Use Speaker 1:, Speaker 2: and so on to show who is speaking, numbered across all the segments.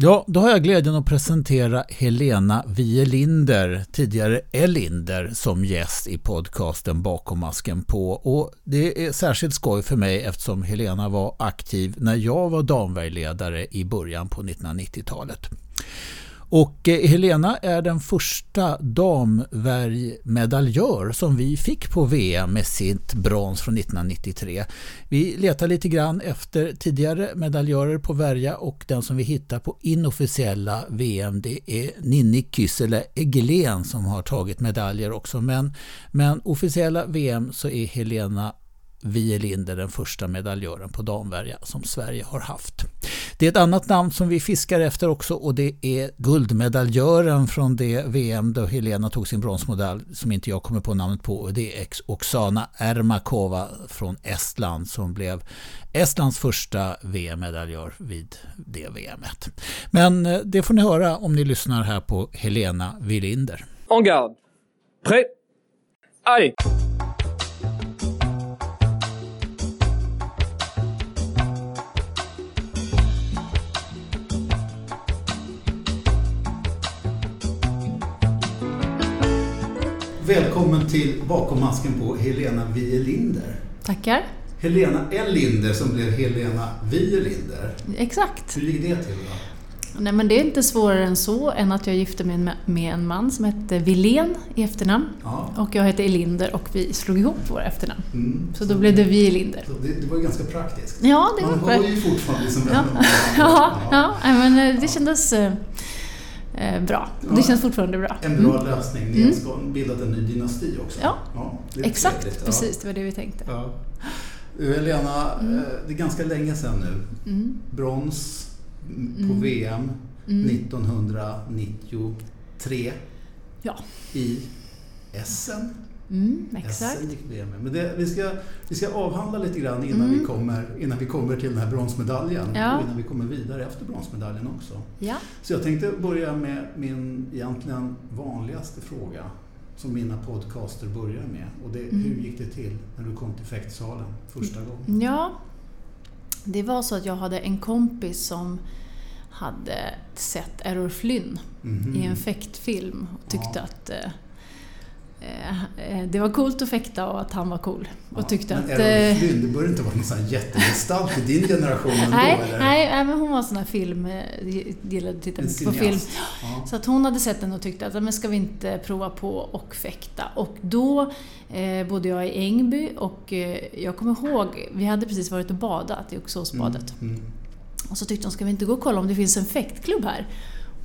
Speaker 1: Ja, då har jag glädjen att presentera Helena Wielinder, tidigare Elinder, som gäst i podcasten Bakom masken på. Och det är särskilt skoj för mig eftersom Helena var aktiv när jag var damvägledare i början på 1990-talet. Och eh, Helena är den första damvärjmedaljör som vi fick på VM med sitt brons från 1993. Vi letar lite grann efter tidigare medaljörer på värja och den som vi hittar på inofficiella VM det är Ninni Kysele Eglén som har tagit medaljer också. Men, men officiella VM så är Helena Wielinder den första medaljören på damvärja som Sverige har haft. Det är ett annat namn som vi fiskar efter också och det är guldmedaljören från det VM då Helena tog sin bronsmedalj som inte jag kommer på namnet på och det är Oksana Ermakova från Estland som blev Estlands första VM-medaljör vid det VMet. Men eh, det får ni höra om ni lyssnar här på Helena Wielinder.
Speaker 2: En garde. Prêt. Allez
Speaker 1: Välkommen till Bakom masken på Helena Wielinder.
Speaker 3: Tackar.
Speaker 1: Helena Linder som blev Helena Wielinder.
Speaker 3: Exakt.
Speaker 1: Hur ligger det till då?
Speaker 3: Nej, men det är inte svårare än så än att jag gifte mig med en man som hette Wilén i efternamn. Ja. Och jag hette Elinder och vi slog ihop våra efternamn. Mm, så, så, då blev det Wielinder.
Speaker 1: Det, det, var ju ganska praktiskt.
Speaker 3: Ja, det
Speaker 1: Man
Speaker 3: var
Speaker 1: Man hör ju fortfarande som
Speaker 3: ja. ja, ja, ja, men eh, det kändes eh, bra. Ja, det känns fortfarande bra.
Speaker 1: En bra mm. lösning. Ni har mm. bildat en ny dynasti också.
Speaker 3: Ja, ja exakt. Trevligt. Precis, det var det vi tänkte. Ja.
Speaker 1: Helena, mm. Eh, det är ganska länge sedan nu. Mm. Brons på mm. VM 1993
Speaker 3: ja.
Speaker 1: i Essen.
Speaker 3: Mm, exakt.
Speaker 1: Men det, vi, ska, vi ska avhandla lite grann innan, mm. vi, kommer, innan vi kommer till den här bronsmedaljen ja. och innan vi kommer vidare efter bronsmedaljen också.
Speaker 3: Ja.
Speaker 1: Så jag tänkte börja med min egentligen vanligaste fråga som mina podcaster börjar med. Och det, mm. Hur gick det till när du kom till fäktsalen första gången?
Speaker 3: Ja, det var så att jag hade en kompis som hade sett Errol Flynn mm. i en fäktfilm och tyckte ja. att eh, det var coolt att fäkta och att han var cool. Och ja, tyckte
Speaker 1: men
Speaker 3: att...
Speaker 1: Errol eh, Flynn, det började inte vara någon sån jättegestalt i din generation ändå?
Speaker 3: Nej,
Speaker 1: eller?
Speaker 3: nej, men hon var sån här film, gillade att titta på film. Ja. Så att hon hade sett den och tyckte att men ska vi inte prova på och fäkta? Och då eh, bodde jag i Ängby och eh, jag kommer ihåg, vi hade precis varit och badat i Oxåsbadet. Mm, mm. Och så tyckte hon, ska vi inte gå och kolla om det finns en fäktklubb här?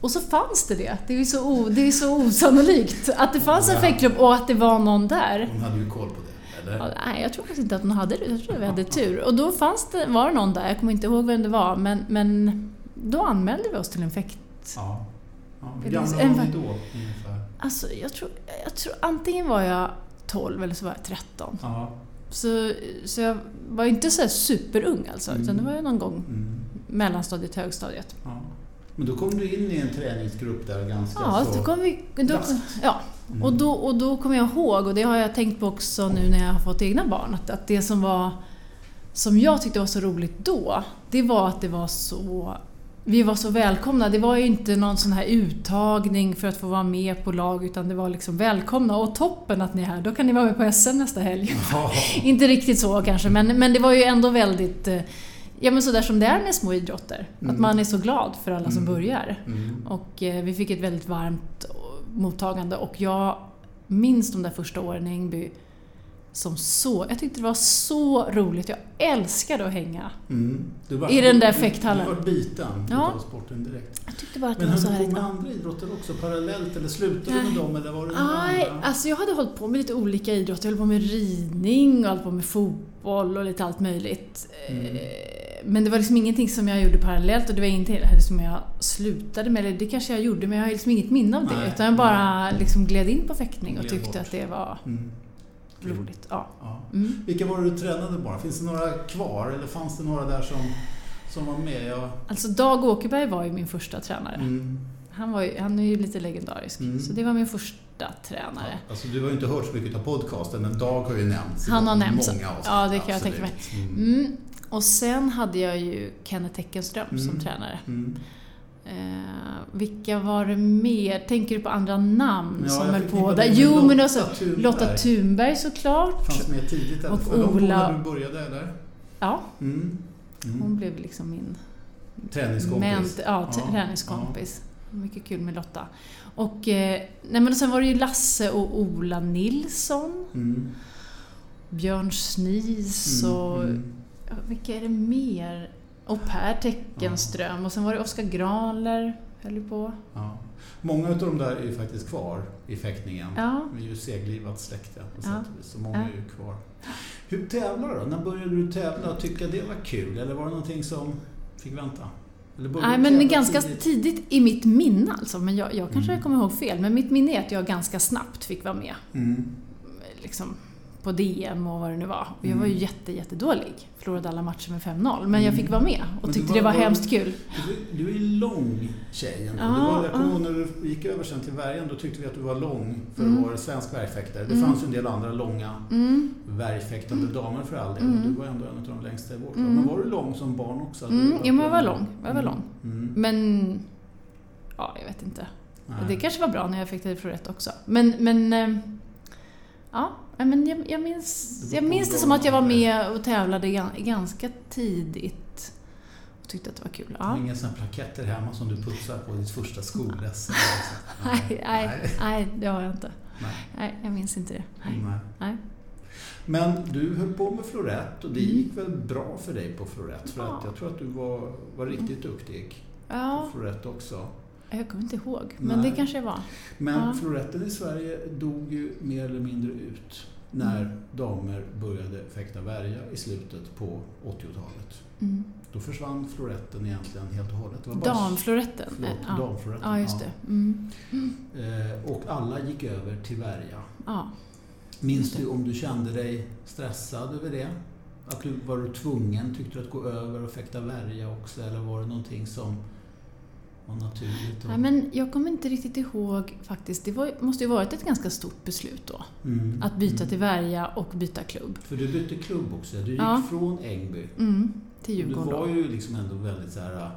Speaker 3: Och så fanns det det. Det är så, o, det är så osannolikt att det fanns en fäktklubb och att det var någon där.
Speaker 1: Hon hade ju koll på det, eller?
Speaker 3: Ja, nej, jag tror faktiskt inte att hon hade det. Jag tror att vi hade tur. Och då fanns det, var det någon där, jag kommer inte ihåg vem det var, men, men då anmälde vi oss till en fäkt...
Speaker 1: Ja. ja hur gamla var ni då, ungefär?
Speaker 3: Alltså, jag tror, jag tror antingen var jag 12 eller så var jag 13. Ja. Så, så jag var inte så superung alltså, mm. utan det var ju någon gång mm. mellanstadiet, högstadiet.
Speaker 1: Ja. Men då kom du in i en träningsgrupp där ganska
Speaker 3: ja,
Speaker 1: så
Speaker 3: då kom vi, då, Ja, mm. och, då, och då kommer jag ihåg, och det har jag tänkt på också nu när jag har fått egna barn, att, att det som var som jag tyckte var så roligt då, det var att det var så vi var så välkomna. Det var ju inte någon sån här uttagning för att få vara med på lag utan det var liksom välkomna och toppen att ni är här. Då kan ni vara med på SM nästa helg. Oh. inte riktigt så kanske men, men det var ju ändå väldigt eh, Ja men sådär som det är med små idrotter. Mm. Att man är så glad för alla som mm. börjar. Mm. Och eh, vi fick ett väldigt varmt mottagande och jag minns de där första åren i Ängby som så... Jag tyckte det var så roligt. Jag älskade att hänga mm. var, i den där fäkthallen.
Speaker 1: Du var biten ja. sporten direkt.
Speaker 3: Jag tyckte bara att
Speaker 1: Men
Speaker 3: det var så
Speaker 1: härligt. Men höll du på med andra idrotter också parallellt eller slutade du med dem eller var det
Speaker 3: Nej, alltså jag hade hållit på med lite olika idrotter. Jag höll på med ridning och höll på med fotboll och lite allt möjligt. Mm. Men det var liksom ingenting som jag gjorde parallellt och det var ingenting som jag slutade med. Eller det kanske jag gjorde men jag har liksom inget minne av det. Nej, utan jag bara liksom gled in på fäktning och tyckte bort. att det var mm. roligt. Ja.
Speaker 1: ja. Mm. Vilka var det du tränade bara? Finns det några kvar eller fanns det några där som, som var med? Jag...
Speaker 3: Alltså Dag Åkerberg var ju min första tränare. Mm. Han, var ju, han är ju lite legendarisk. Mm. Så det var min första tränare. Ja,
Speaker 1: alltså, du har ju inte hört så mycket av podcasten men Dag har ju nämnts
Speaker 3: Han har nämnts.
Speaker 1: Många avsnitt.
Speaker 3: Ja, det kan jag tänka mig. Mm. Och sen hade jag ju Kenneth Eckenström mm. som tränare. Mm. Eh, vilka var det mer? Tänker du på andra namn
Speaker 1: Ja,
Speaker 3: som höll på där? Jo, men alltså
Speaker 1: Thunberg.
Speaker 3: Lotta Thunberg såklart.
Speaker 1: Fanns med tidigt.
Speaker 3: Och
Speaker 1: på
Speaker 3: Ola-
Speaker 1: när du började eller?
Speaker 3: Ja,
Speaker 1: Mm. Mm.
Speaker 3: hon blev liksom min
Speaker 1: Träningskompis.
Speaker 3: ment- ja, t-
Speaker 1: Ja,
Speaker 3: träningskompis. Mycket kul med Lotta. Och eh, nej, men sen var det ju Lasse och Ola Nilsson.
Speaker 1: Mm.
Speaker 3: Björn Snis
Speaker 1: Mm,
Speaker 3: och...
Speaker 1: mm.
Speaker 3: Ja, vilka är det mer? Och Per Teckenström. Och sen var det Oskar Granler. Höll ju på.
Speaker 1: Ja. Många av de där är ju faktiskt kvar i fäktningen.
Speaker 3: Ja.
Speaker 1: Vi är ju seglivat släkte på sätt
Speaker 3: Ja.
Speaker 1: och vis, så många
Speaker 3: Ja.
Speaker 1: är ju kvar. Hur tävlar du då? När började du tävla och tycka det var kul? Eller var det någonting som fick vänta?
Speaker 3: Nej, men ganska
Speaker 1: tidigt?
Speaker 3: tidigt i mitt minne alltså. Men jag, jag kanske
Speaker 1: Mm.
Speaker 3: kommer ihåg fel. Men mitt minne är att jag ganska snabbt fick vara med.
Speaker 1: Mm.
Speaker 3: Liksom, på DM och vad det nu var. Och jag
Speaker 1: Mm.
Speaker 3: var ju jätte, jättedålig. Förlorade alla matcher med 5-0. Men jag
Speaker 1: Mm.
Speaker 3: fick vara med och tyckte
Speaker 1: var-
Speaker 3: det var
Speaker 1: var-
Speaker 3: hemskt kul.
Speaker 1: Du, du är lång tjej ändå. Det var, jag kommer ihåg när du gick över sen till värjan, då tyckte vi att du var lång för
Speaker 3: Mm.
Speaker 1: att vara svensk värjfäktare. Det
Speaker 3: Mm.
Speaker 1: fanns ju en del andra långa
Speaker 3: Mm.
Speaker 1: värjfäktande damer för all del.
Speaker 3: Mm.
Speaker 1: Du var ändå en av de längsta i vårt.
Speaker 3: Mm.
Speaker 1: Men var du lång som barn också?
Speaker 3: Mm, ja, men jag var lång. Jag var
Speaker 1: Mm.
Speaker 3: lång.
Speaker 1: Mm.
Speaker 3: Men... Ja, jag vet inte.
Speaker 1: Nej.
Speaker 3: Det kanske var bra när jag fick det för rätt också. Men, men eh, ja, nej, men jag, jag minns, jag minns det som att jag var med och tävlade gan- ganska tidigt. Och tyckte att det var kul. Ja.
Speaker 1: inga såna plaketter hemma som du putsar på ditt första skolless?
Speaker 3: Nej, nej, nej, det har jag inte.
Speaker 1: Nej.
Speaker 3: Nej, jag minns inte det. Nej.
Speaker 1: Nej.
Speaker 3: Nej.
Speaker 1: Men du höll på med florett och det
Speaker 3: Mm.
Speaker 1: gick väl bra för dig på florett? För att
Speaker 3: Ja.
Speaker 1: jag tror att du var, var riktigt duktig
Speaker 3: Ja,
Speaker 1: på florett också.
Speaker 3: Jag kommer inte ihåg. Men
Speaker 1: Nej.
Speaker 3: det kanske var.
Speaker 1: Men
Speaker 3: Ja.
Speaker 1: floretten i Sverige dog ju mer eller mindre ut när
Speaker 3: Mm.
Speaker 1: damer började fäkta värja i slutet på 80-talet.
Speaker 3: Mm.
Speaker 1: Då försvann floretten egentligen helt och hållet. Det var bara-
Speaker 3: Damfloretten.
Speaker 1: Förlåt,
Speaker 3: Ja.
Speaker 1: damfloretten.
Speaker 3: ja, just det. Mm.
Speaker 1: Eh, och alla gick över till värja.
Speaker 3: Ja.
Speaker 1: Minns du om du kände dig stressad över det? Att du var du tvungen? Tyckte du att gå över och fäkta värja också? Eller var det någonting som var naturligt?
Speaker 3: Nej, men jag kommer inte riktigt ihåg faktiskt. Det var, måste ju varit ett ganska stort beslut då.
Speaker 1: Mm,
Speaker 3: Att byta
Speaker 1: mm.
Speaker 3: till Värja och byta klubb.
Speaker 1: För du bytte klubb också. Du gick
Speaker 3: Ja.
Speaker 1: från Ängby.
Speaker 3: Mm, till
Speaker 1: Du
Speaker 3: Djurgården
Speaker 1: var
Speaker 3: då.
Speaker 1: ju liksom ändå väldigt så här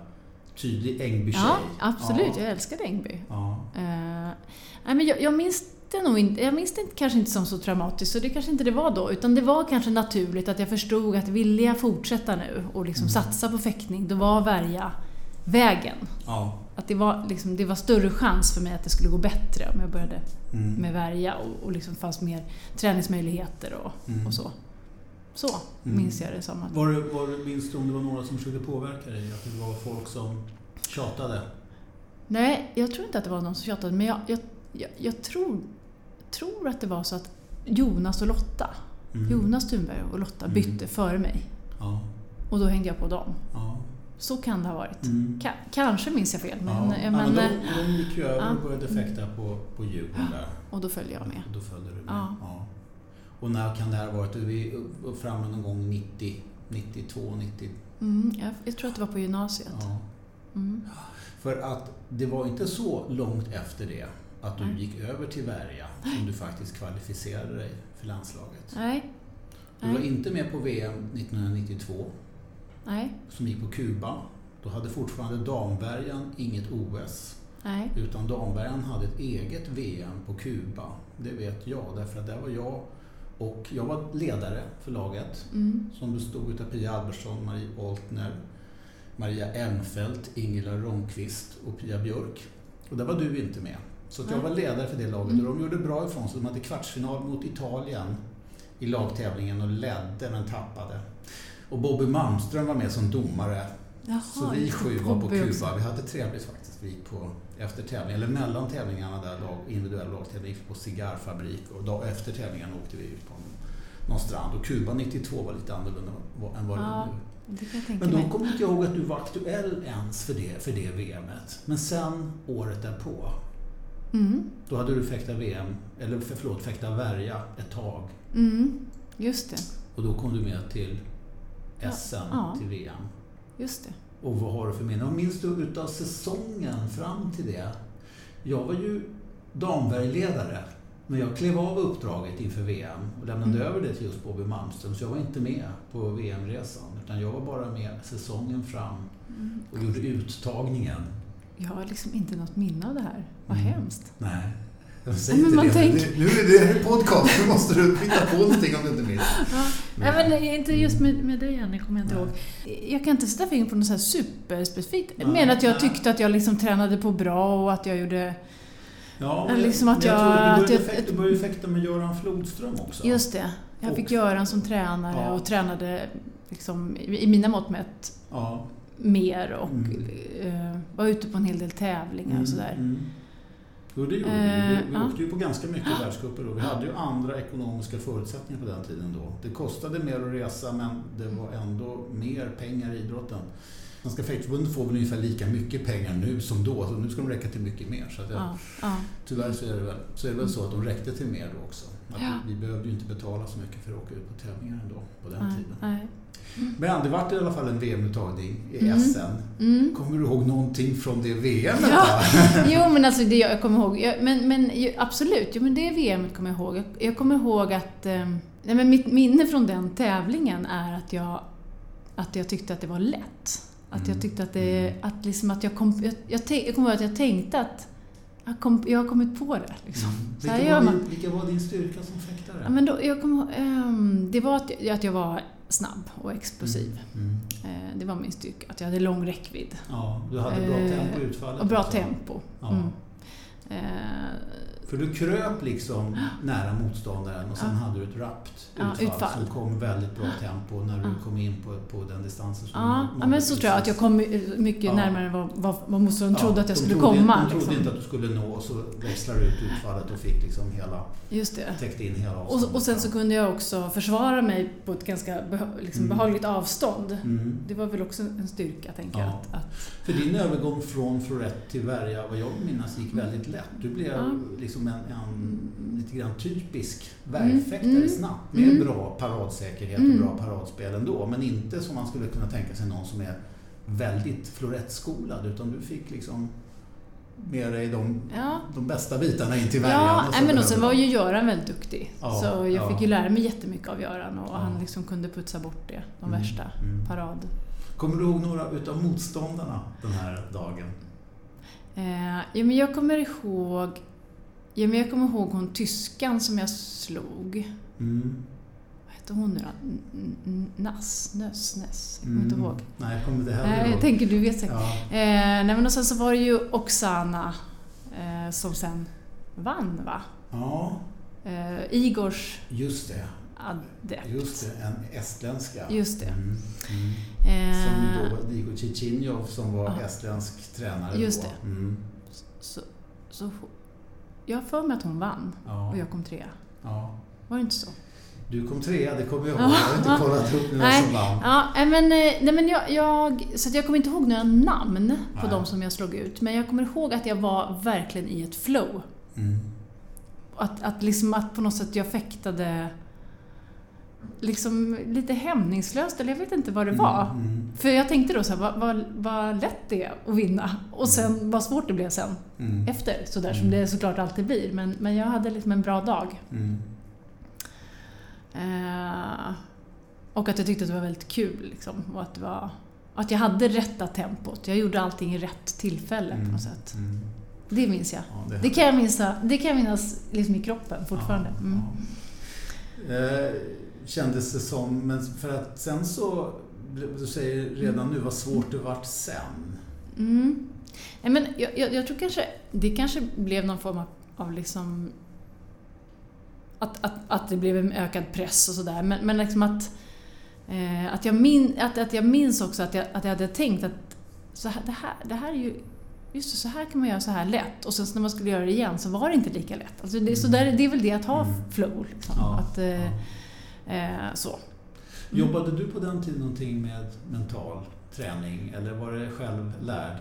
Speaker 1: tydlig Ängby-tjej.
Speaker 3: Ja, absolut.
Speaker 1: Ja.
Speaker 3: Jag älskade Ängby.
Speaker 1: Ja.
Speaker 3: Nej, men jag, jag minns det nog inte, jag minns det kanske inte som så traumatiskt, så det kanske inte det var då. Utan det var kanske naturligt att jag förstod att ville jag fortsätta nu och liksom
Speaker 1: Mm.
Speaker 3: satsa på fäktning, då var Värja vägen.
Speaker 1: ja.
Speaker 3: Att det var, liksom, det var större chans för mig att det skulle gå bättre om jag började
Speaker 1: Mm.
Speaker 3: med Värja och, och liksom fanns mer träningsmöjligheter och,
Speaker 1: Mm.
Speaker 3: och så. Så
Speaker 1: Mm.
Speaker 3: minns jag det som. Att,
Speaker 1: Var var minns du om det var några som försökte påverka dig? Att det var folk som tjatade?
Speaker 3: Nej, jag tror inte att det var någon som tjatade, men jag, jag, jag, jag tror, tror att det var så att Jonas och Lotta,
Speaker 1: Mm.
Speaker 3: Jonas Thunberg och Lotta
Speaker 1: Mm.
Speaker 3: bytte före mig.
Speaker 1: Ja.
Speaker 3: Och då hängde jag på dem.
Speaker 1: ja.
Speaker 3: Så kan det ha varit.
Speaker 1: Mm.
Speaker 3: Ka, kanske minns jag fel, men,
Speaker 1: ja.
Speaker 3: eh,
Speaker 1: ja,
Speaker 3: men,
Speaker 1: men
Speaker 3: eh,
Speaker 1: de, de gick ju över
Speaker 3: ja.
Speaker 1: och började fäkta på, på Djurgården där.
Speaker 3: och då följde jag med.
Speaker 1: Och då följde du med.
Speaker 3: Ja.
Speaker 1: Ja. Och när kan det här ha varit? Är vi upp- framme någon gång 90, 92, 90?
Speaker 3: Mm, jag, jag tror att det var på gymnasiet. Mm.
Speaker 1: För att det var inte så långt efter det att du
Speaker 3: Nej.
Speaker 1: gick över till Värja som du faktiskt kvalificerade dig för landslaget.
Speaker 3: Nej.
Speaker 1: Du var
Speaker 3: Nej.
Speaker 1: inte med på VM 1992
Speaker 3: Nej.
Speaker 1: som gick på Kuba. Då hade fortfarande damvärjan inget OS.
Speaker 3: Nej.
Speaker 1: Utan damvärjan hade ett eget VM på Kuba. Det vet jag därför att där var jag och jag var ledare för laget
Speaker 3: Mm.
Speaker 1: som bestod av Pia Albertsson, Marie Oltner, Maria Elmfelt, Ingela Ronqvist och Pia Björk. Och där var du inte med. Så jag var ledare för det laget
Speaker 3: Mm.
Speaker 1: och de gjorde bra ifrån sig. De hade kvartsfinal mot Italien i lagtävlingen och ledde men tappade. Och Bobby Malmström var med som domare.
Speaker 3: Jaha,
Speaker 1: Så vi sju var på Kuba. Vi hade trevligt faktiskt. Vi gick på efter tävlingen, eller mellan tävlingarna där lag, individuell lagtävling, gick på cigarrfabrik och dag efter tävlingen åkte vi ut på någon strand. Och Kuba 92 var lite annorlunda än vad det
Speaker 3: Ja,
Speaker 1: är nu.
Speaker 3: Det
Speaker 1: Men då kommer inte jag ihåg att du var aktuell ens för det, för det VMet. Men sen året därpå,
Speaker 3: Mm.
Speaker 1: då hade du fäktat VM, eller för- förlåt, fäktat värja ett tag.
Speaker 3: Mm. Just det.
Speaker 1: Och då kom du med till SM,
Speaker 3: ja.
Speaker 1: till VM.
Speaker 3: Just det.
Speaker 1: Och vad har du för minne? Och minns du utav säsongen fram till det? Jag var ju damvärjledare. Men jag klev av uppdraget inför VM och lämnade
Speaker 3: Mm.
Speaker 1: över det till just Bobby Malmström. Så jag var inte med på VM-resan. Utan jag var bara med säsongen fram
Speaker 3: Mm.
Speaker 1: och gjorde uttagningen
Speaker 3: jag har liksom inte något minne av det här. Vad
Speaker 1: Mm.
Speaker 3: hemskt.
Speaker 1: Nej. Jag
Speaker 3: Ja, men man
Speaker 1: det.
Speaker 3: tänker-
Speaker 1: Nu är det podcast, nu måste du hitta på någonting om du inte minns.
Speaker 3: Ja. Nej, men inte just med, med dig Jenny, kommer jag inte ihåg. Jag kan inte sätta fingret på något så här superspecifikt.
Speaker 1: Nej,
Speaker 3: Men att jag
Speaker 1: nej.
Speaker 3: tyckte att jag liksom tränade på bra och att jag gjorde...
Speaker 1: Ja,
Speaker 3: Men liksom att
Speaker 1: men
Speaker 3: jag-
Speaker 1: tror
Speaker 3: att
Speaker 1: du började,
Speaker 3: jag-
Speaker 1: fäkta med Göran Flodström också.
Speaker 3: Just det. Jag fick Göran som tränare
Speaker 1: Ja.
Speaker 3: och tränade liksom, i mina mått mätt
Speaker 1: Ja.
Speaker 3: mer och
Speaker 1: Mm.
Speaker 3: eh, var ute på en hel del tävlingar och sådär.
Speaker 1: Mm. Jo, det gjorde vi.
Speaker 3: Eh,
Speaker 1: Vi, vi
Speaker 3: ja.
Speaker 1: åkte ju på ganska mycket världscuper då. Vi hade ju andra ekonomiska förutsättningar på den tiden då. Det kostade mer att resa men det var ändå mer pengar i idrotten. Svenska Fäktförbundet får väl ungefär lika mycket pengar nu som då, så nu ska de räcka till mycket mer. Så att jag,
Speaker 3: Ja, ja.
Speaker 1: Tyvärr så är, det väl, så är det väl så att de räckte till mer då också. Att
Speaker 3: Ja.
Speaker 1: vi, vi behövde ju inte betala så mycket för att åka ut på tävlingar ändå på den
Speaker 3: Nej,
Speaker 1: tiden.
Speaker 3: nej.
Speaker 1: Men det vart i alla fall en VM-uttagning i
Speaker 3: Mm.
Speaker 1: SM.
Speaker 3: Mm.
Speaker 1: Kommer du ihåg någonting från det VM?
Speaker 3: Ja. Jo, men alltså det jag kommer ihåg. Jag, men, men absolut, jo, men det VM kommer jag ihåg. Jag, jag kommer ihåg att... Eh, nej, men mitt minne från den tävlingen är att jag, att jag tyckte att det var lätt. Att jag
Speaker 1: Mm.
Speaker 3: tyckte att det... Att liksom att jag, kom, jag, jag, jag kommer ihåg att jag tänkte att jag, kom, jag har kommit på det. Liksom. Så här
Speaker 1: Vilka,
Speaker 3: gör
Speaker 1: var
Speaker 3: man.
Speaker 1: din, vilka var din styrka som fäktare?
Speaker 3: Ja, men då, jag ihåg, ehm, det var att, att jag var snabb och explosiv.
Speaker 1: Mm. Mm.
Speaker 3: Eh, det var min styrka. Att jag hade lång räckvidd.
Speaker 1: Ja, du hade bra
Speaker 3: Eh,
Speaker 1: tempo i utfallet.
Speaker 3: Och bra
Speaker 1: också.
Speaker 3: tempo.
Speaker 1: Ja.
Speaker 3: Mm. Eh,
Speaker 1: För du kröp liksom nära motståndaren och sen
Speaker 3: Ja.
Speaker 1: hade du ett rappt
Speaker 3: Ja,
Speaker 1: utfall,
Speaker 3: utfall.
Speaker 1: som kom väldigt bra tempo när du
Speaker 3: Ja.
Speaker 1: kom in på, på den distansen som
Speaker 3: Ja, ja, men så tror jag att jag kom mycket
Speaker 1: Ja.
Speaker 3: närmare vad, vad, vad motståndaren trodde att jag skulle
Speaker 1: trodde,
Speaker 3: komma.
Speaker 1: De trodde
Speaker 3: liksom.
Speaker 1: inte att du skulle nå och så växlade du ut utfallet och fick liksom hela,
Speaker 3: Just det.
Speaker 1: täckte in hela avståndet.
Speaker 3: Och, och sen så kunde jag också försvara mig på ett ganska liksom
Speaker 1: Mm.
Speaker 3: behagligt avstånd.
Speaker 1: Mm.
Speaker 3: Det var väl också en styrka, tänker jag.
Speaker 1: Ja.
Speaker 3: Att, att,
Speaker 1: För din övergång från florett till värja, vad jag minns, gick väldigt lätt. Du blev
Speaker 3: Ja.
Speaker 1: Liksom en, en lite grann typisk värjfäktare
Speaker 3: Mm.
Speaker 1: snabbt. Med
Speaker 3: Mm.
Speaker 1: bra paradsäkerhet
Speaker 3: Mm.
Speaker 1: och bra paradspel ändå. Men inte som man skulle kunna tänka sig någon som är väldigt florettskolad. Utan du fick liksom med dig de,
Speaker 3: ja,
Speaker 1: de bästa bitarna in till värjan.
Speaker 3: ja
Speaker 1: och
Speaker 3: men och sen var ju Göran väldigt duktig.
Speaker 1: Ja,
Speaker 3: så jag
Speaker 1: ja.
Speaker 3: fick ju lära mig jättemycket av Göran och han liksom kunde putsa bort det, de
Speaker 1: Mm,
Speaker 3: värsta.
Speaker 1: mm.
Speaker 3: Parad.
Speaker 1: Kommer du ihåg några utav motståndarna den här dagen?
Speaker 3: Eh, ja, men jag kommer ihåg Ja, men jag kommer ihåg hon tyskan som jag slog.
Speaker 1: Mm.
Speaker 3: Vad hette hon nu då? Nass? Nöss? Ness? Jag kommer inte
Speaker 1: Mm.
Speaker 3: ihåg.
Speaker 1: Nej, jag kommer inte heller
Speaker 3: Nej, jag
Speaker 1: ihåg.
Speaker 3: tänker du vet säkert.
Speaker 1: Ja.
Speaker 3: Eh, nej, men och sen så var det ju Oksana eh, som sen vann, va?
Speaker 1: ja,
Speaker 3: Eh, Igors
Speaker 1: just det.
Speaker 3: adept.
Speaker 1: Just det, en estländska.
Speaker 3: Just det.
Speaker 1: Mm. Mm. Som
Speaker 3: Eh,
Speaker 1: då var Igor Cichinjov som var
Speaker 3: Ja.
Speaker 1: estländsk tränare
Speaker 3: Just
Speaker 1: då.
Speaker 3: det.
Speaker 1: Mm.
Speaker 3: så, så, jag har för mig att hon vann
Speaker 1: Ja.
Speaker 3: och jag kom trea.
Speaker 1: ja.
Speaker 3: Var det inte så?
Speaker 1: Du kom trea, det kommer jag ihåg.
Speaker 3: Ja.
Speaker 1: Jag har inte kollat upp vem
Speaker 3: Nej.
Speaker 1: som vann.
Speaker 3: Ja, nej, men, eh, nej, men jag, jag, så jag kommer inte ihåg några namn på
Speaker 1: Nej.
Speaker 3: de som jag slog ut. Men jag kommer ihåg att jag var verkligen i ett flow.
Speaker 1: Mm.
Speaker 3: Att, att, liksom, att på något sätt jag fäktade liksom lite hämningslöst, eller jag vet inte vad det var.
Speaker 1: Mm. Mm.
Speaker 3: För jag tänkte då så här, vad, vad, vad lätt det är att vinna. Och sen vad svårt det blev sen
Speaker 1: Mm.
Speaker 3: efter, sådär som
Speaker 1: Mm.
Speaker 3: det såklart alltid blir. Men, men jag hade liksom en bra dag.
Speaker 1: Mm.
Speaker 3: Eh, och att jag tyckte att det var väldigt kul. Liksom, och att, det var, att jag hade rätta tempot. Jag gjorde allting i rätt tillfälle på något sätt.
Speaker 1: Mm.
Speaker 3: Det minns jag.
Speaker 1: Ja, det
Speaker 3: Det kan jag minnas, det kan jag minnas liksom i kroppen fortfarande.
Speaker 1: Ja,
Speaker 3: Mm.
Speaker 1: ja. Eh, kändes det som, men för att sen så, du säger redan nu vad svårt det vart sen.
Speaker 3: Mm. Nej, men jag, jag, jag tror kanske det kanske blev någon form av, av liksom att, att, att det blev en ökad press och sådär. Men, men liksom att, eh, att, jag min, att, att jag minns också att jag, att jag hade tänkt att så här, det, här, det här är ju Just det, så här kan man göra så här lätt. Och sen när man skulle göra det igen så var det inte lika lätt. Alltså det, så där, det är väl det att ha
Speaker 1: Mm.
Speaker 3: flow. Liksom.
Speaker 1: Ja,
Speaker 3: att, eh,
Speaker 1: ja.
Speaker 3: eh, så. Mm.
Speaker 1: Jobbade du på den tiden någonting med mental träning eller var det självlärd?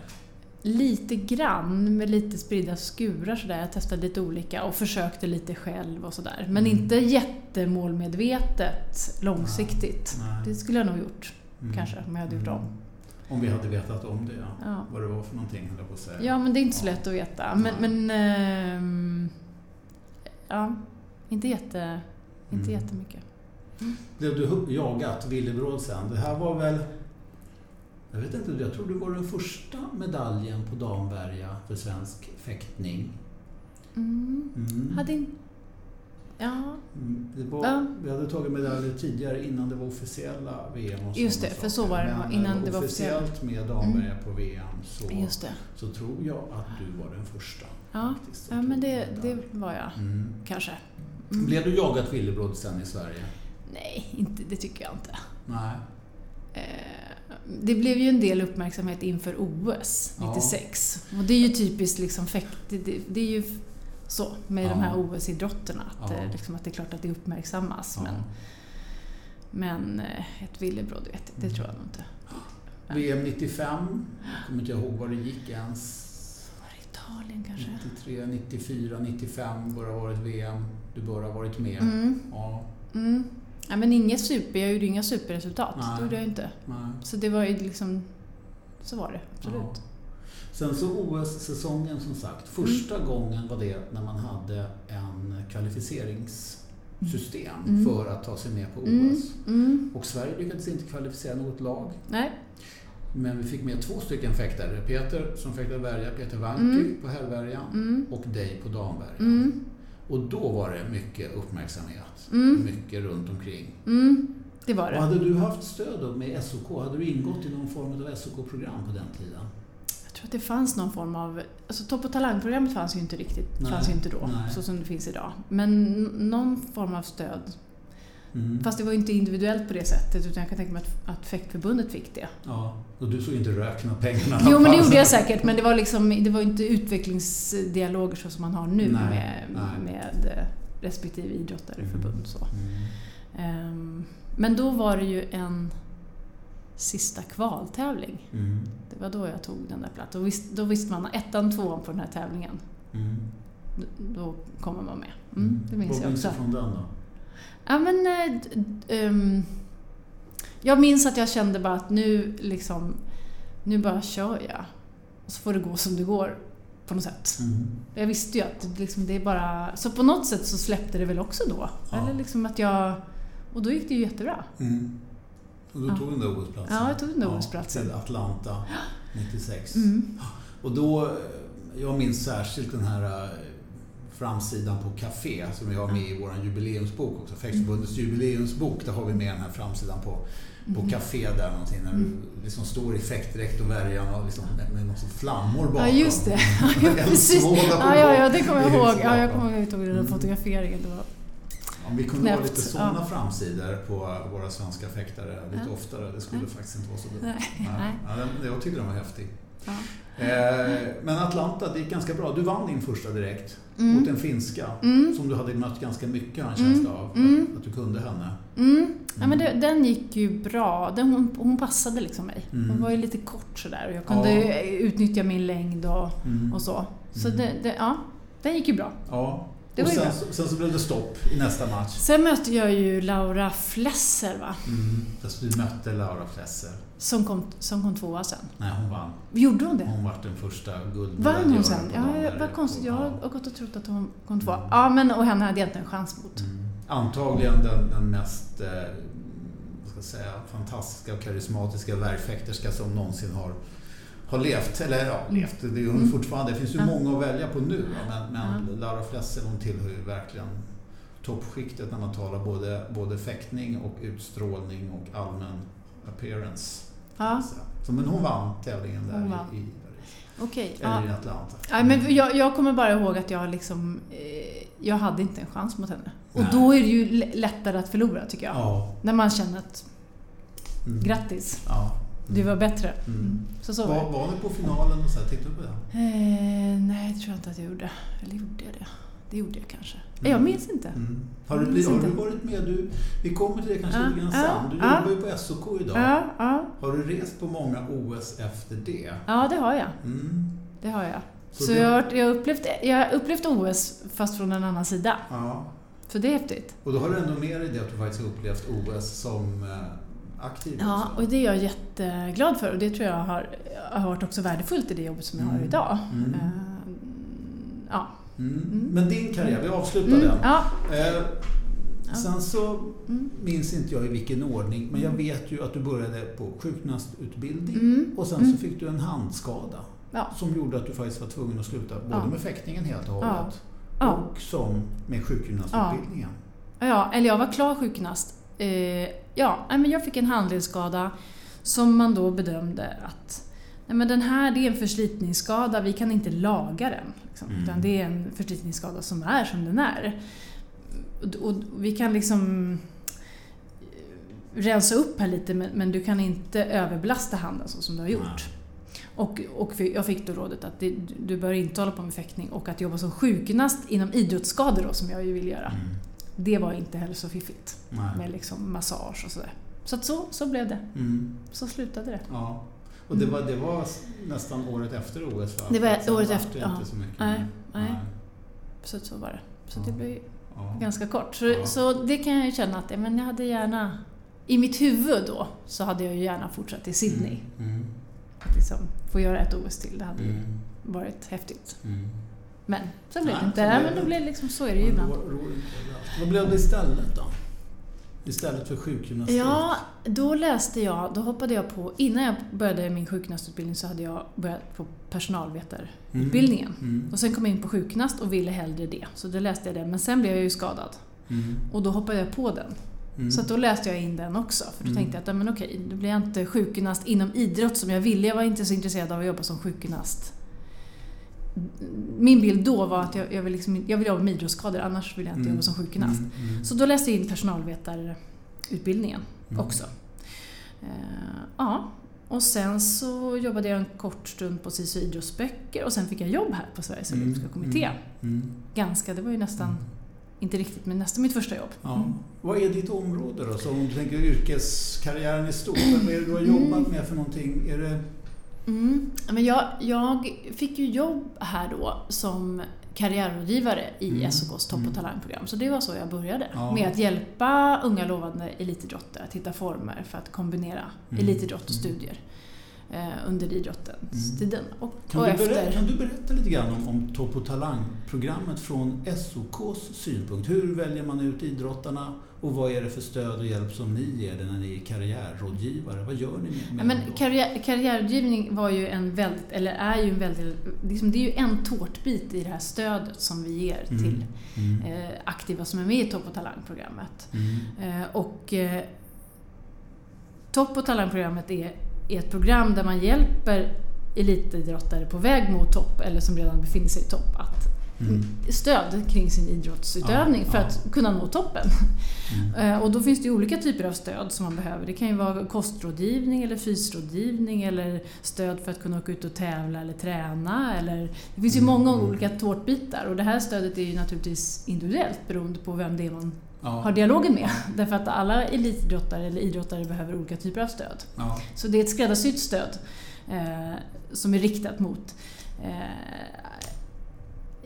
Speaker 3: Lite grann med lite spridda skurar sådär. Jag testade lite olika och försökte lite själv och sådär. Men
Speaker 1: Mm.
Speaker 3: inte jättemålmedvetet långsiktigt.
Speaker 1: Nej.
Speaker 3: Det skulle jag nog gjort
Speaker 1: Mm.
Speaker 3: kanske om jag hade gjort om.
Speaker 1: Om vi hade vetat om det, ja.
Speaker 3: Ja.
Speaker 1: Vad det var för någonting, höll jag på att säga.
Speaker 3: ja, men det är inte så lätt att veta. Men, men ehm, ja, inte, jätte, inte
Speaker 1: Mm.
Speaker 3: jättemycket.
Speaker 1: Blev du jagat villebråd sen? Det här var väl Jag vet inte, jag tror du var den första medaljen på Damberga för svensk fäktning.
Speaker 3: Mm.
Speaker 1: Mm.
Speaker 3: Hade in... Ja,
Speaker 1: Mm, Det var,
Speaker 3: Ja.
Speaker 1: Vi hade tagit medaljer tidigare innan det var officiella VM och
Speaker 3: Just det, för så var det,
Speaker 1: Men
Speaker 3: innan
Speaker 1: eh,
Speaker 3: det var officiellt.
Speaker 1: officiellt med Damberga på VM så,
Speaker 3: just det.
Speaker 1: så tror jag att du var den första.
Speaker 3: Ja,
Speaker 1: faktiskt,
Speaker 3: ja men det, det var jag
Speaker 1: Mm.
Speaker 3: kanske. Mm.
Speaker 1: Blev du jagad villebråd sen i Sverige?
Speaker 3: Nej, inte, det tycker jag inte.
Speaker 1: Nej.
Speaker 3: Eh, Det blev ju en del uppmärksamhet inför OS
Speaker 1: Ja.
Speaker 3: 96. Och det är ju typiskt liksom fäkt... Det, det, det är ju så med
Speaker 1: Ja.
Speaker 3: de här OS-idrotterna. Att,
Speaker 1: Ja.
Speaker 3: det, liksom, att det är klart att det uppmärksammas.
Speaker 1: Ja.
Speaker 3: Men, men eh, ett villebråd, vet jag, det
Speaker 1: Mm.
Speaker 3: tror jag nog inte.
Speaker 1: VM 95, jag kommer inte ihåg var det gick ens.
Speaker 3: Var det Italien kanske?
Speaker 1: 93, 94, 95 bör ha varit VM. Du bör ha varit med.
Speaker 3: Mm.
Speaker 1: Ja,
Speaker 3: Mm. Ja, men inget super, jag gjorde inga superresultat.
Speaker 1: Nej.
Speaker 3: Det gjorde jag inte.
Speaker 1: nej.
Speaker 3: Så det var ju liksom... Så var det, absolut.
Speaker 1: Ja. Sen så OS-säsongen som sagt. Första gången var det när man hade en kvalificeringssystem
Speaker 3: Mm.
Speaker 1: för att ta sig med på OS.
Speaker 3: Mm. Mm.
Speaker 1: Och Sverige lyckades inte kvalificera något lag.
Speaker 3: Nej.
Speaker 1: Men vi fick med två stycken fäktare. Peter som fäktade värja, Peter Wanki
Speaker 3: Mm.
Speaker 1: på herrvärjan
Speaker 3: Mm.
Speaker 1: och dig på damvärjan. Och då var det mycket uppmärksamhet.
Speaker 3: Mm.
Speaker 1: Mycket runt omkring.
Speaker 3: Mm. Det var
Speaker 1: Och
Speaker 3: det.
Speaker 1: hade du haft stöd då med SOK? Hade du ingått i någon form av SOK-program på den tiden?
Speaker 3: Jag tror att det fanns någon form av... Alltså Topp och talang-programmet fanns ju inte riktigt,
Speaker 1: Nej,
Speaker 3: fanns ju inte då,
Speaker 1: nej.
Speaker 3: så som det finns idag. Men någon form av stöd.
Speaker 1: Mm.
Speaker 3: Fast det var inte individuellt på det sättet, utan jag kan tänka mig att, att fäktförbundet fick det.
Speaker 1: Ja, och du såg inte röken och pengarna
Speaker 3: Jo, men det gjorde jag säkert, men det var liksom, det var inte utvecklingsdialoger så som man har nu
Speaker 1: Nej,
Speaker 3: med,
Speaker 1: nej.
Speaker 3: med respektive idrottare,
Speaker 1: Mm.
Speaker 3: förbund. Så.
Speaker 1: Mm.
Speaker 3: Ehm, men då var det ju en sista kvaltävling.
Speaker 1: Mm.
Speaker 3: Det var då jag tog den där platsen. Då, visst, då visste man ettan, tvåan på den här tävlingen.
Speaker 1: Mm.
Speaker 3: Då- kommer man med. Mm, det minns
Speaker 1: Vad
Speaker 3: jag
Speaker 1: minns du
Speaker 3: också.
Speaker 1: från den då?
Speaker 3: Ja, men, eh, ehm, jag minns att jag kände bara att nu liksom, nu bara kör jag. Och så får det gå som det går på något sätt.
Speaker 1: Mm.
Speaker 3: Jag visste ju att det liksom, det är bara... Så på något sätt så släppte det väl också då.
Speaker 1: Ja.
Speaker 3: Eller liksom att jag... Och då gick det ju jättebra.
Speaker 1: Mm. Och du
Speaker 3: Ja.
Speaker 1: tog den där OS-platsen?
Speaker 3: Ja, jag tog den där OS-platsen.
Speaker 1: Till Atlanta 96.
Speaker 3: Mm.
Speaker 1: Och då, eh, jag minns särskilt den här eh, framsidan på Café som vi har med i vår jubileumsbok också. Fäktförbundets jubileumsbok, där har vi med den här framsidan på, på
Speaker 3: Mm.
Speaker 1: Café där någonting. När
Speaker 3: Mm.
Speaker 1: liksom står i fäktdräkt och värjan och liksom med, någon flammor bakom.
Speaker 3: Ja, just det. Ja, precis. Ja, ja, ja, det kommer jag ihåg. Ja, jag kommer ihåg den där
Speaker 1: Mm.
Speaker 3: fotograferingen. Det var...
Speaker 1: Om vi kunde ha
Speaker 3: Knäppt,
Speaker 1: lite sådana
Speaker 3: ja.
Speaker 1: framsidor på våra svenska fäktare lite
Speaker 3: Ja.
Speaker 1: oftare, det skulle
Speaker 3: Ja.
Speaker 1: faktiskt inte vara så dumt.
Speaker 3: Nej.
Speaker 1: Ja,
Speaker 3: Nej.
Speaker 1: ja, den- jag tyckte den var häftig. Eh, men Atlanta, det gick ganska bra. Du vann din första direkt
Speaker 3: Mm.
Speaker 1: mot en finska
Speaker 3: Mm.
Speaker 1: som du hade mött ganska mycket har en
Speaker 3: Mm.
Speaker 1: känsla av.
Speaker 3: Mm.
Speaker 1: Att, att du kunde henne.
Speaker 3: Mm. Ja, men det, den gick ju bra. Den, hon, hon passade liksom mig.
Speaker 1: Mm.
Speaker 3: Hon var ju lite kort sådär och jag kunde
Speaker 1: Ja.
Speaker 3: utnyttja min längd och,
Speaker 1: Mm.
Speaker 3: och så. Så
Speaker 1: Mm.
Speaker 3: det, det, ja, den gick ju bra.
Speaker 1: Ja.
Speaker 3: Det
Speaker 1: och sen, sen så blev det stopp i nästa match.
Speaker 3: Sen mötte jag ju Laura Flesser va?
Speaker 1: Mm. Du mötte Laura Flesser.
Speaker 3: Som kom, som kom tvåa sen.
Speaker 1: Nej, hon vann.
Speaker 3: Gjorde hon det?
Speaker 1: Hon var den första
Speaker 3: Vann
Speaker 1: guldmedaljören
Speaker 3: hon sen? Ja, vad konstigt. Jag
Speaker 1: Ja.
Speaker 3: har gått och trott att hon kom tvåa.
Speaker 1: Mm.
Speaker 3: Ja, men och henne hade jag inte en chans mot.
Speaker 1: Mm. Antagligen den, den mest eh, vad ska jag säga, fantastiska och karismatiska värjfäkterska som någonsin har, har levt. Eller ja, levt, det är hon
Speaker 3: Mm.
Speaker 1: fortfarande. Det finns ju många att välja på nu. Men, men
Speaker 3: Ja.
Speaker 1: Laura Flesser hon tillhör ju verkligen toppskiktet när man talar både, både fäktning och utstrålning och allmän appearance.
Speaker 3: Ja,
Speaker 1: Så, men hon vann tävlingen där
Speaker 3: vann.
Speaker 1: i, i
Speaker 3: okej.
Speaker 1: Eller i
Speaker 3: Ja.
Speaker 1: Atlanta.
Speaker 3: Ja, men jag, jag kommer bara ihåg att jag liksom... Eh, jag hade inte en chans mot henne. Och
Speaker 1: Nej.
Speaker 3: då är det ju lättare att förlora tycker jag.
Speaker 1: Ja.
Speaker 3: När man känner att
Speaker 1: Mm.
Speaker 3: grattis,
Speaker 1: Ja.
Speaker 3: Du var bättre.
Speaker 1: Mm.
Speaker 3: Så så var det.
Speaker 1: Var, var ni på finalen och så här, tittade du på den?
Speaker 3: Eh, nej, det tror jag inte att jag gjorde. Eller gjorde jag det? Det gjorde jag kanske.
Speaker 1: Mm.
Speaker 3: Jag minns inte.
Speaker 1: Mm. Har, du,
Speaker 3: Jag
Speaker 1: blivit-
Speaker 3: minns
Speaker 1: har du varit med? Du, vi kommer till det kanske
Speaker 3: Ja,
Speaker 1: lite grann sen. Du
Speaker 3: ja.
Speaker 1: jobbar ju på SOK idag.
Speaker 3: Ja, ja.
Speaker 1: Har du rest på många OS efter det?
Speaker 3: ja, det har jag.
Speaker 1: Mm.
Speaker 3: Det har jag.
Speaker 1: Så
Speaker 3: Så,
Speaker 1: det-
Speaker 3: jag, har, jag, upplevt, jag har upplevt OS fast från en annan sida.
Speaker 1: Ja.
Speaker 3: Så det är häftigt.
Speaker 1: Och då har du ändå med dig det att du faktiskt har upplevt OS som eh, aktiv
Speaker 3: Ja,
Speaker 1: också.
Speaker 3: och det är jag jätteglad för och det tror jag har, har varit också värdefullt i det jobbet som jag har
Speaker 1: Mm.
Speaker 3: idag.
Speaker 1: Mm.
Speaker 3: Eh, ja.
Speaker 1: Mm. Men din karriär, vi avslutar den.
Speaker 3: ja.
Speaker 1: Eh. Sen så
Speaker 3: Mm.
Speaker 1: minns inte jag i vilken ordning, men jag vet ju att du började på sjukgymnastutbildning
Speaker 3: Mm.
Speaker 1: och sen
Speaker 3: Mm.
Speaker 1: så fick du en handskada
Speaker 3: Ja.
Speaker 1: som gjorde att du faktiskt var tvungen att sluta både
Speaker 3: Ja.
Speaker 1: med fäktningen helt och hållet
Speaker 3: Ja.
Speaker 1: och som med sjukgymnastutbildningen.
Speaker 3: Ja, eller jag var klar sjukgymnast. Eh, ja, men jag fick en handledsskada som man då bedömde att nej, men den här det är en förslitningsskada, vi kan inte laga den. Liksom,
Speaker 1: Mm.
Speaker 3: Utan det är en förslitningsskada som är som den är. Och, och vi kan liksom eh, rensa upp här lite men, men du kan inte överbelasta handen så som du har gjort. Och, och jag fick då rådet att det, du bör inte hålla på med fäktning och att jobba som sjukgymnast inom idrottsskador då, som jag ju vill göra.
Speaker 1: Mm.
Speaker 3: Det var inte heller så fiffigt
Speaker 1: Nej.
Speaker 3: med liksom massage och sådär. Så så, så blev det.
Speaker 1: Mm.
Speaker 3: Så slutade det.
Speaker 1: Ja. Och det var, det var nästan året efter OS va?
Speaker 3: Det var
Speaker 1: Sen
Speaker 3: året
Speaker 1: vart
Speaker 3: efter,
Speaker 1: det
Speaker 3: ja.
Speaker 1: inte så mycket.
Speaker 3: Nej, nej. Så, så var det. Så det
Speaker 1: Ja.
Speaker 3: blev
Speaker 1: Ja.
Speaker 3: ganska kort. Så,
Speaker 1: Ja.
Speaker 3: så det kan jag ju känna att men jag hade gärna... I mitt huvud då så hade jag ju gärna fortsatt i Sydney.
Speaker 1: Mm. Mm.
Speaker 3: Att liksom få göra ett OS till. Det hade ju
Speaker 1: Mm.
Speaker 3: varit häftigt.
Speaker 1: Mm.
Speaker 3: Men så blev det inte. men då blev det liksom, så är det ju ibland.
Speaker 1: Vad blev det istället då? Istället för sjukgymnastik?
Speaker 3: Ja, då läste jag, då hoppade jag på, innan jag började min sjukgymnastutbildning så hade jag börjat på personalvetarutbildningen.
Speaker 1: Mm.
Speaker 3: Och sen kom jag in på sjukgymnast och ville hellre det. Så då läste jag det. Men sen blev jag ju skadad.
Speaker 1: Mm.
Speaker 3: Och då hoppade jag på den.
Speaker 1: Mm.
Speaker 3: Så då läste jag in den också. För då
Speaker 1: Mm.
Speaker 3: tänkte jag att men okej, då blir jag inte sjukgymnast inom idrott som jag ville. Jag var inte så intresserad av att jobba som sjukgymnast. Min bild då var att jag, jag, vill, liksom, jag vill jobba med idrottsskador, annars vill jag inte
Speaker 1: Mm.
Speaker 3: jobba som sjukgymnast.
Speaker 1: Mm. Mm.
Speaker 3: Så då läste jag in personalvetarutbildningen
Speaker 1: Mm.
Speaker 3: också. Eh, ja, och sen så jobbade jag en kort stund på SISU idrottsböcker och sen fick jag jobb här på Sveriges
Speaker 1: Mm.
Speaker 3: Olympiska Kommitté.
Speaker 1: Mm.
Speaker 3: Ganska, det var ju nästan, inte riktigt, men nästan mitt första jobb.
Speaker 1: Ja.
Speaker 3: Mm.
Speaker 1: Vad är ditt område då? Så om du tänker yrkeskarriären i stort, vad är det du har jobbat med för någonting? Är det...
Speaker 3: Mm. Men jag, jag fick ju jobb här då som karriärrådgivare i
Speaker 1: Mm.
Speaker 3: SOKs topp
Speaker 1: Mm.
Speaker 3: och talangprogram. Så det var så jag började.
Speaker 1: Ja.
Speaker 3: Med att hjälpa unga lovande elitidrottare att hitta former för att kombinera
Speaker 1: Mm.
Speaker 3: elitidrott och
Speaker 1: Mm.
Speaker 3: studier eh, under idrottens tiden. Och,
Speaker 1: Kan,
Speaker 3: och
Speaker 1: du
Speaker 3: efter.
Speaker 1: berätta, kan du berätta lite grann om, om Topp och Talang-programmet från SOKs synpunkt? Hur väljer man ut idrottarna och vad är det för stöd och hjälp som ni ger när ni är karriärrådgivare? Vad gör ni med,
Speaker 3: Ja, men karriär, karriärrådgivning var ju en väldigt, eller är ju en väldigt, liksom det är ju en tårtbit i det här stödet som vi ger
Speaker 1: Mm.
Speaker 3: till
Speaker 1: Mm.
Speaker 3: eh, aktiva som är med i Topp och Talang-programmet.
Speaker 1: Mm.
Speaker 3: Eh, och eh, Topp och Talang-programmet är, är ett program där man hjälper elitidrottare på väg mot topp eller som redan befinner sig i topp att
Speaker 1: Mm.
Speaker 3: stöd kring sin idrottsutövning
Speaker 1: Ja,
Speaker 3: för
Speaker 1: ja.
Speaker 3: att kunna nå toppen.
Speaker 1: Mm.
Speaker 3: Eh, Och då finns det ju olika typer av stöd som man behöver. Det kan ju vara kostrådgivning eller fysrådgivning eller stöd för att kunna åka ut och tävla eller träna. Eller, det finns ju
Speaker 1: Mm,
Speaker 3: många
Speaker 1: mm.
Speaker 3: olika tårtbitar och det här stödet är ju naturligtvis individuellt beroende på vem det är man
Speaker 1: Ja.
Speaker 3: har dialogen med. Därför att alla elitidrottare eller idrottare behöver olika typer av stöd.
Speaker 1: Ja.
Speaker 3: Så det är ett skräddarsytt stöd eh, som är riktat mot eh,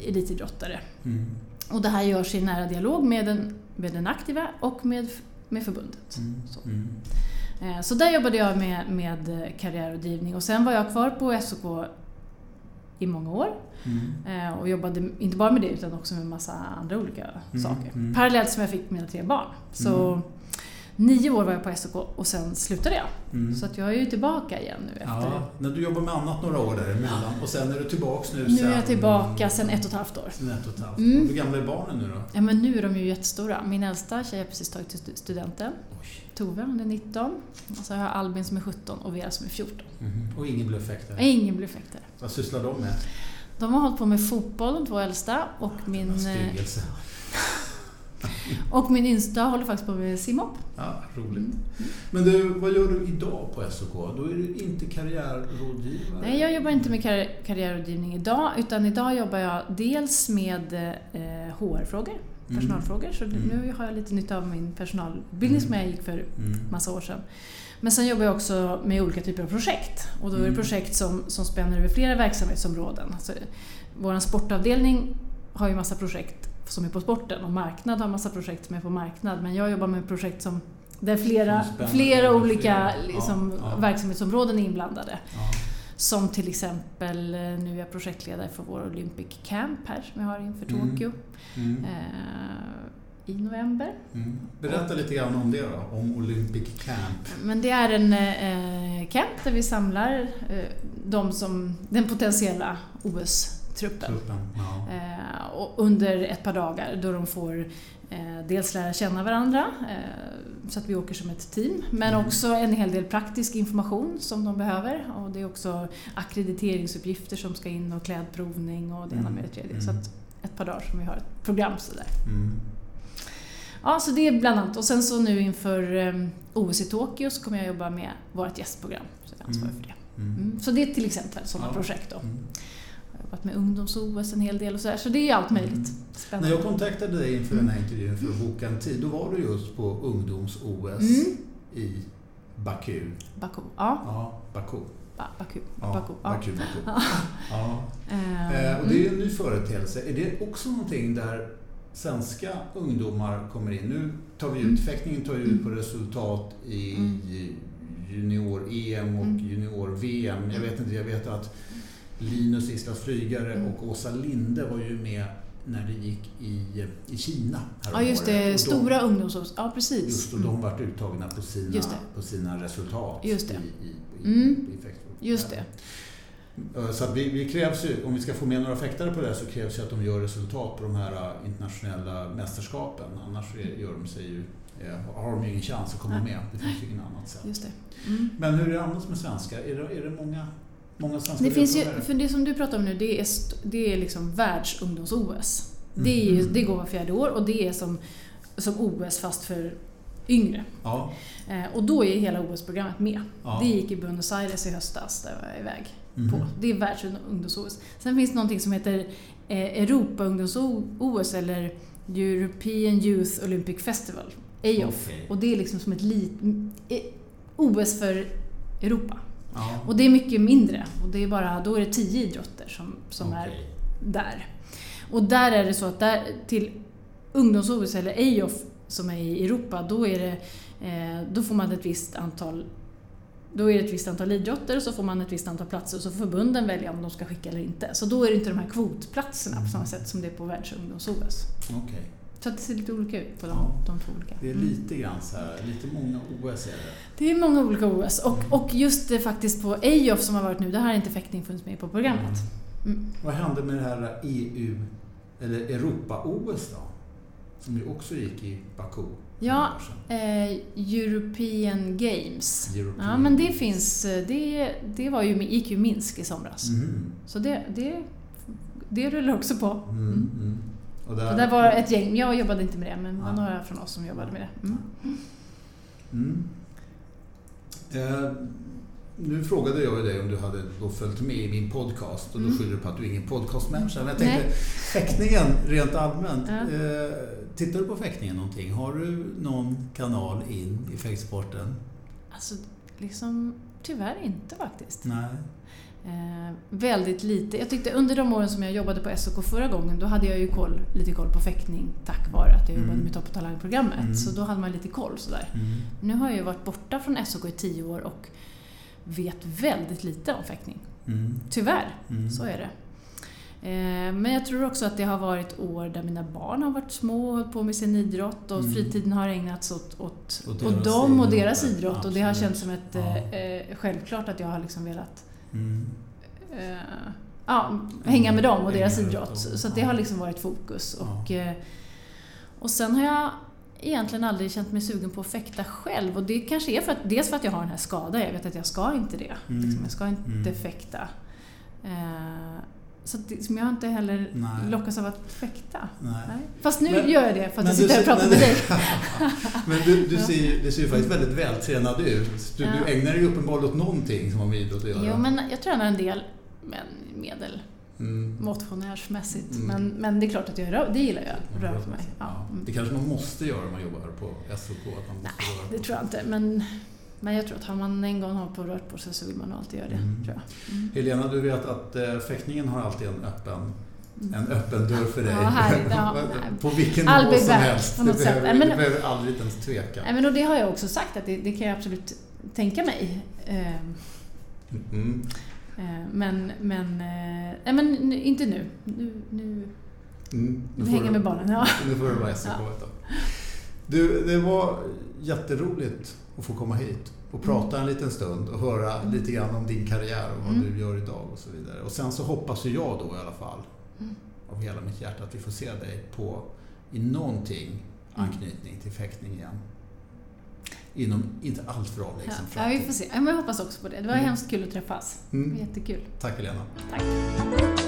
Speaker 3: elitidrottare.
Speaker 1: Mm.
Speaker 3: Och det här görs i nära dialog med den, med den aktiva och med, med förbundet.
Speaker 1: Mm.
Speaker 3: Så.
Speaker 1: Mm.
Speaker 3: Eh, Så där jobbade jag med, med karriärrådgivning och sen var jag kvar på SOK i många år
Speaker 1: Mm.
Speaker 3: eh, och jobbade inte bara med det utan också med massa andra olika
Speaker 1: Mm,
Speaker 3: saker.
Speaker 1: mm.
Speaker 3: Parallellt som jag fick mina tre barn. Så. Nio år var jag på SOK och sen slutade jag.
Speaker 1: Mm.
Speaker 3: Så att jag är ju tillbaka igen nu efter...
Speaker 1: Ja, när du jobbar med annat några år däremellan och sen är du tillbaks nu
Speaker 3: Nu
Speaker 1: sen...
Speaker 3: är jag tillbaka sen ett och ett half år.
Speaker 1: Sen ett och ett halvt.
Speaker 3: Mm.
Speaker 1: Hur gamla är barnen nu då?
Speaker 3: Ja men nu är de ju jättestora. Min äldsta tjej har precis tagit studenten. Tove, hon är 19. Och så har jag Albin som är 17 och Vera som är 14.
Speaker 1: Mhm. Och ingen bluffäktare?
Speaker 3: Ingen bluffäktare.
Speaker 1: Vad sysslar de med?
Speaker 3: De har hållit på med fotboll, de två äldsta. Och min,
Speaker 1: Styggelse.
Speaker 3: Och min yngsta håller faktiskt på med simhopp.
Speaker 1: Ja, roligt.
Speaker 3: Mm.
Speaker 1: Men du, vad gör du idag på SOK? Då är du inte karriärrådgivare?
Speaker 3: Nej, jag jobbar inte med karri- karriärrådgivning idag. Utan idag jobbar jag dels med eh, HR-frågor,
Speaker 1: Mm.
Speaker 3: personalfrågor. Så
Speaker 1: Mm.
Speaker 3: nu har jag lite nytta av min personalutbildning som jag gick för
Speaker 1: Mm.
Speaker 3: massa år sedan. Men sen jobbar jag också med olika typer av projekt. Och då är det
Speaker 1: Mm.
Speaker 3: projekt som, som spänner över flera verksamhetsområden. Alltså, Vår sportavdelning har ju massa projekt som är på sporten och marknad har massa projekt som är på marknad. Men jag jobbar med projekt som där flera, flera olika liksom,
Speaker 1: Ja, ja.
Speaker 3: verksamhetsområden är inblandade.
Speaker 1: Ja.
Speaker 3: Som till exempel, eh, nu är jag projektledare för vår Olympic Camp här som vi har inför
Speaker 1: Mm.
Speaker 3: Tokyo.
Speaker 1: Mm.
Speaker 3: Eh, i november.
Speaker 1: Mm. Berätta lite grann om det då, om Olympic Camp.
Speaker 3: Men det är en eh, camp där vi samlar eh, de som, den potentiella OS-truppen.
Speaker 1: Truppen, ja.
Speaker 3: Eh, och under ett par dagar då de får eh, dels lära känna varandra eh, så att vi åker som ett team men
Speaker 1: Mm.
Speaker 3: också en hel del praktisk information som de behöver och det är också akkrediteringsuppgifter som ska in och klädprovning och det ena
Speaker 1: Mm.
Speaker 3: med det tredje.
Speaker 1: Mm.
Speaker 3: Så att ett par dagar som vi har ett program sådär.
Speaker 1: Mm.
Speaker 3: Ja, så det är bland annat. Och sen så nu inför eh, OS i Tokyo så kommer jag jobba med vårt gästprogram. Så jag är ansvarig
Speaker 1: Mm.
Speaker 3: för det.
Speaker 1: Mm.
Speaker 3: Mm. Så det är till exempel sådana
Speaker 1: Ja.
Speaker 3: projekt då.
Speaker 1: Mm.
Speaker 3: Jobbat med ungdoms-OS en hel del och sådär. Så det är allt möjligt.
Speaker 1: Mm.
Speaker 3: Spännande.
Speaker 1: När jag kontaktade dig inför den här
Speaker 3: Mm.
Speaker 1: intervjun för att boka en tid, då var du just på ungdoms-OS
Speaker 3: Mm.
Speaker 1: i Baku.
Speaker 3: Baku. Ja,
Speaker 1: Ja, Baku.
Speaker 3: ba Baku.
Speaker 1: Ja,
Speaker 3: Baku. Ja.
Speaker 1: Baku, Baku.
Speaker 3: Ja.
Speaker 1: Ja.
Speaker 3: Eh,
Speaker 1: och det är ju
Speaker 3: mm.
Speaker 1: en ny företeelse. Är det också någonting där svenska ungdomar kommer in? Nu tar vi ut,
Speaker 3: Mm.
Speaker 1: fäktningen tar ju ut på resultat i
Speaker 3: Mm.
Speaker 1: junior-EM och
Speaker 3: Mm.
Speaker 1: junior-VM. Jag vet inte, jag vet att Linus Islas Flygare
Speaker 3: Mm.
Speaker 1: och Åsa Linde var ju med när det gick i, i Kina
Speaker 3: Ja, just det.
Speaker 1: de-
Speaker 3: Stora ungdoms Ja, precis.
Speaker 1: Just och
Speaker 3: Mm.
Speaker 1: de vart uttagna på sina, på sina resultat
Speaker 3: Just det.
Speaker 1: i, i, i,
Speaker 3: Mm.
Speaker 1: i.
Speaker 3: Just det.
Speaker 1: Så vi, vi krävs ju, om vi ska få med några fäktare på det här så krävs ju att de gör resultat på de här eh, internationella mästerskapen. Annars är- gör de sig ju, har de ju ingen chans att komma
Speaker 3: Nej.
Speaker 1: med. Det finns ju ingen annat sätt.
Speaker 3: Just det. Mm.
Speaker 1: Men hur är det annars med svenskar? Är det, är det många, många
Speaker 3: Det finns ju, för det som du pratar om nu, det är, det är liksom världsungdoms-OS. Det, är
Speaker 1: Mhm.
Speaker 3: det går var fjärde år och det är som, som OS fast för yngre.
Speaker 1: Ja,
Speaker 3: Eh, och då är hela OS-programmet med.
Speaker 1: ja.
Speaker 3: Det gick i Buenos Aires i höstas, där var jag iväg
Speaker 1: Mhm.
Speaker 3: på. Det är världsungdoms-OS. Sen finns det någonting som heter eh, Europa-ungdoms-OS eller European Youth Olympic Festival, EOF.
Speaker 1: Okej.
Speaker 3: Och det är liksom som ett lit, eh, OS för Europa.
Speaker 1: Ja.
Speaker 3: Och det är mycket mindre. Och det är bara, då är det tio idrotter som, som är
Speaker 1: Okej.
Speaker 3: där. Och där är det så att där, till ungdoms-OS eller EOF som är i Europa, då, är det, eh, då får man ett visst antal då är det ett visst antal idrotter och så får man ett visst antal platser och så får förbunden välja om de ska skicka eller inte. Så då är det inte de här kvotplatserna på samma sätt som det är på världsungdoms-OS.
Speaker 1: Okej.
Speaker 3: Så att det ser lite olika ut på de,
Speaker 1: Ja.
Speaker 3: de två olika.
Speaker 1: Det är
Speaker 3: Mm.
Speaker 1: lite grann så här, lite många OS är det.
Speaker 3: Det är många olika OS och, och just det faktiskt på EOF som har varit nu, där har inte fäktning funnits med på programmet. Mm.
Speaker 1: Vad hände med det här EU, eller Europa-OS då? Som ju också gick i Baku.
Speaker 3: Ja. Eh, European Games.
Speaker 1: European
Speaker 3: Ja, men det finns. eh, Det, det var ju, gick ju i Minsk i somras.
Speaker 1: Mhm.
Speaker 3: Så det, det, det rullar också på.
Speaker 1: Och
Speaker 3: Det där var ett gäng, jag jobbade inte med det, men det var några från oss som jobbade med det. Mm.
Speaker 1: Mm. Eh, nu frågade jag ju dig om du hade då följt med i min podcast och då
Speaker 3: Mm.
Speaker 1: skyller du på att du är ingen podcastmänniska. Men jag tänkte,
Speaker 3: Nej.
Speaker 1: fäktningen rent allmänt.
Speaker 3: Ja.
Speaker 1: Eh, tittar du på fäktningen någonting? Har du någon kanal in i fäktsporten?
Speaker 3: Alltså, liksom tyvärr inte faktiskt.
Speaker 1: Nej.
Speaker 3: Eh, väldigt lite. Jag tyckte under de åren som jag jobbade på SOK förra gången, då hade jag ju koll, lite koll på fäktning tack vare att jag jobbade
Speaker 1: Mm.
Speaker 3: med Topp och Talang-programmet.
Speaker 1: Mm.
Speaker 3: Så då hade man lite koll sådär.
Speaker 1: Mm.
Speaker 3: Nu har jag ju varit borta från SOK i tio år och vet väldigt lite om fäktning.
Speaker 1: Mm.
Speaker 3: Tyvärr,
Speaker 1: Mm.
Speaker 3: så är det. Eh, Men jag tror också att det har varit år där mina barn har varit små och hållit på med sin idrott och
Speaker 1: Mm.
Speaker 3: fritiden har ägnats åt, åt,
Speaker 1: Åt
Speaker 3: dem och deras idrott. Och det har
Speaker 1: Absolut.
Speaker 3: känts som ett
Speaker 1: Ja.
Speaker 3: eh, självklart att jag har liksom velat
Speaker 1: Mm.
Speaker 3: eh, ja, hänga med dem och deras idrott. Så det har liksom varit fokus. Och, eh, och sen har jag egentligen aldrig känt mig sugen på att fäkta själv. Och det kanske är för att, dels för att jag har den här skadan. Jag vet att jag ska inte det.
Speaker 1: Mm.
Speaker 3: Liksom, jag ska inte
Speaker 1: Mm.
Speaker 3: fäkta. Eh, så att som jag inte heller
Speaker 1: Nej.
Speaker 3: lockas av att fäkta.
Speaker 1: Nej.
Speaker 3: Nej. Fast nu
Speaker 1: Men-
Speaker 3: gör jag det för att jag sitter här och pratar
Speaker 1: men-
Speaker 3: med dig.
Speaker 1: Men du, du, ser, ju- du ser ju faktiskt väldigt vältränad ut. Du,
Speaker 3: Ja.
Speaker 1: du ägnar dig uppenbarligen åt någonting som har med idrott att göra.
Speaker 3: Jo, men jag tränar en del, men medel
Speaker 1: Mm.
Speaker 3: motionärsmässigt.
Speaker 1: Mm.
Speaker 3: Men, men det är klart att jag rör, det gillar jag, på mig. Ja. Mm.
Speaker 1: Det kanske man måste göra om man jobbar på SOK? Att man måste
Speaker 3: Nej, det
Speaker 1: på
Speaker 3: tror jag inte. Men, men jag tror att har man en gång hållit på och rört på sig så vill man alltid göra det.
Speaker 1: Mm.
Speaker 3: Tror jag. Mm.
Speaker 1: Helena, du vet att eh, fäktningen har alltid en öppen,
Speaker 3: Mm.
Speaker 1: en öppen dörr för dig.
Speaker 3: Ja, härligt. Ja,
Speaker 1: på vilken nivå som
Speaker 3: bevärld,
Speaker 1: helst.
Speaker 3: på något
Speaker 1: du, behöver,
Speaker 3: men-
Speaker 1: du behöver aldrig ens tveka.
Speaker 3: Men och det har jag också sagt att det, det kan jag absolut tänka mig. Ehm,
Speaker 1: Mm.
Speaker 3: eh, men men, eh, nej, men inte nu. nu, nu Mm, nu hänga du, med barnen, ja.
Speaker 1: Nu får du vara SEK. Ja. Du, det var jätteroligt att få komma hit och prata en liten stund och höra mm. lite grann om din karriär och vad mm. du gör idag och så vidare. Och sen så hoppas ju jag då i alla fall mm. av hela mitt hjärta att vi får se dig på i någonting mm. anknytning till fäktning igen. Inom inte allt för avlägsen
Speaker 3: ja, ja, vi får se. Jag hoppas också på det. Det var mm. hemskt kul att träffas. Mm. Jättekul.
Speaker 1: Tack Helena.
Speaker 3: Tack.